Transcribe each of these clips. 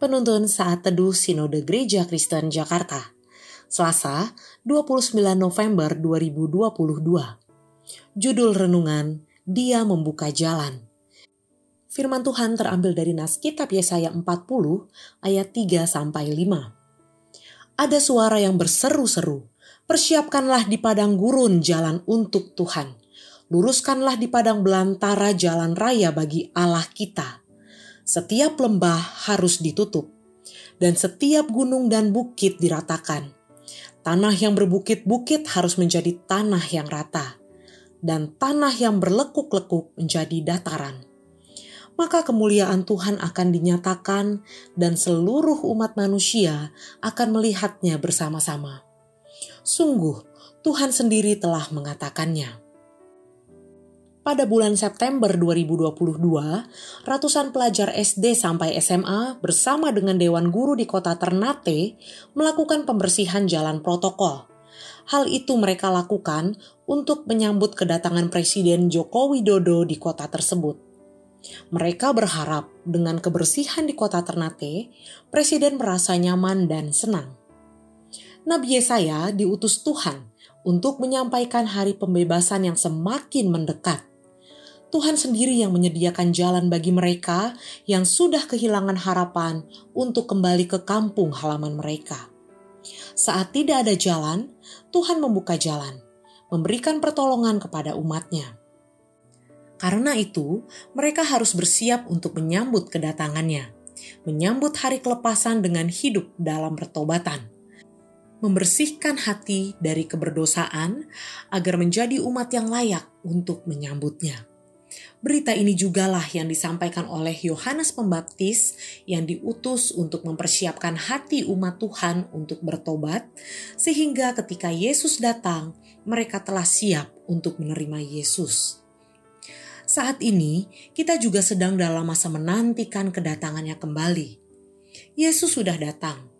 Penuntun Saat Teduh Sinode Gereja Kristen Jakarta. Selasa, 29 November 2022. Judul renungan, Dia Membuka Jalan. Firman Tuhan terambil dari Nas Kitab Yesaya 40 ayat 3 sampai 5. Ada suara yang berseru-seru, "Persiapkanlah di padang gurun jalan untuk Tuhan. Luruskanlah di padang belantara jalan raya bagi Allah kita." Setiap lembah harus ditutup, dan setiap gunung dan bukit diratakan. Tanah yang berbukit-bukit harus menjadi tanah yang rata, dan tanah yang berlekuk-lekuk menjadi dataran. Maka kemuliaan Tuhan akan dinyatakan, dan seluruh umat manusia akan melihatnya bersama-sama. Sungguh, Tuhan sendiri telah mengatakannya pada bulan September 2022, ratusan pelajar SD sampai SMA bersama dengan Dewan Guru di kota Ternate melakukan pembersihan jalan protokol. Hal itu mereka lakukan untuk menyambut kedatangan Presiden Joko Widodo di kota tersebut. Mereka berharap dengan kebersihan di kota Ternate, Presiden merasa nyaman dan senang. Nabi Yesaya diutus Tuhan untuk menyampaikan hari pembebasan yang semakin mendekat Tuhan sendiri yang menyediakan jalan bagi mereka yang sudah kehilangan harapan untuk kembali ke kampung halaman mereka. Saat tidak ada jalan, Tuhan membuka jalan, memberikan pertolongan kepada umatnya. Karena itu, mereka harus bersiap untuk menyambut kedatangannya, menyambut hari kelepasan dengan hidup dalam pertobatan membersihkan hati dari keberdosaan agar menjadi umat yang layak untuk menyambutnya. Berita ini jugalah yang disampaikan oleh Yohanes Pembaptis yang diutus untuk mempersiapkan hati umat Tuhan untuk bertobat, sehingga ketika Yesus datang, mereka telah siap untuk menerima Yesus. Saat ini, kita juga sedang dalam masa menantikan kedatangannya kembali. Yesus sudah datang,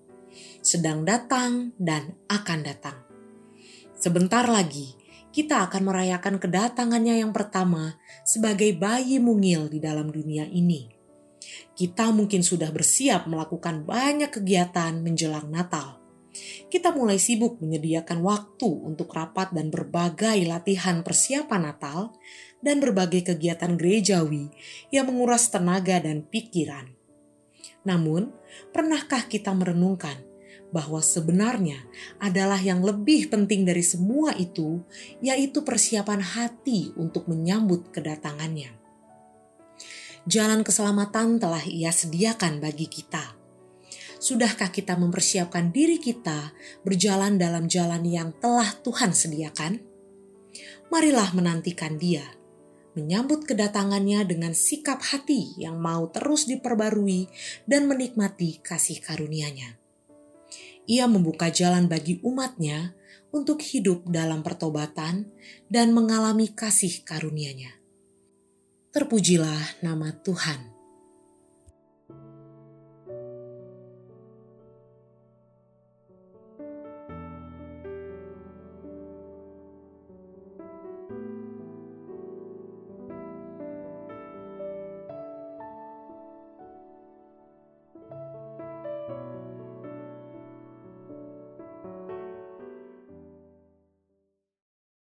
sedang datang, dan akan datang. Sebentar lagi, kita akan merayakan kedatangannya yang pertama sebagai bayi mungil di dalam dunia ini. Kita mungkin sudah bersiap melakukan banyak kegiatan menjelang Natal. Kita mulai sibuk menyediakan waktu untuk rapat dan berbagai latihan persiapan Natal dan berbagai kegiatan gerejawi yang menguras tenaga dan pikiran. Namun, pernahkah kita merenungkan bahwa sebenarnya adalah yang lebih penting dari semua itu, yaitu persiapan hati untuk menyambut kedatangannya. Jalan keselamatan telah Ia sediakan bagi kita. Sudahkah kita mempersiapkan diri kita berjalan dalam jalan yang telah Tuhan sediakan? Marilah menantikan Dia, menyambut kedatangannya dengan sikap hati yang mau terus diperbarui dan menikmati kasih karunia-Nya ia membuka jalan bagi umatnya untuk hidup dalam pertobatan dan mengalami kasih karunia-Nya. Terpujilah nama Tuhan.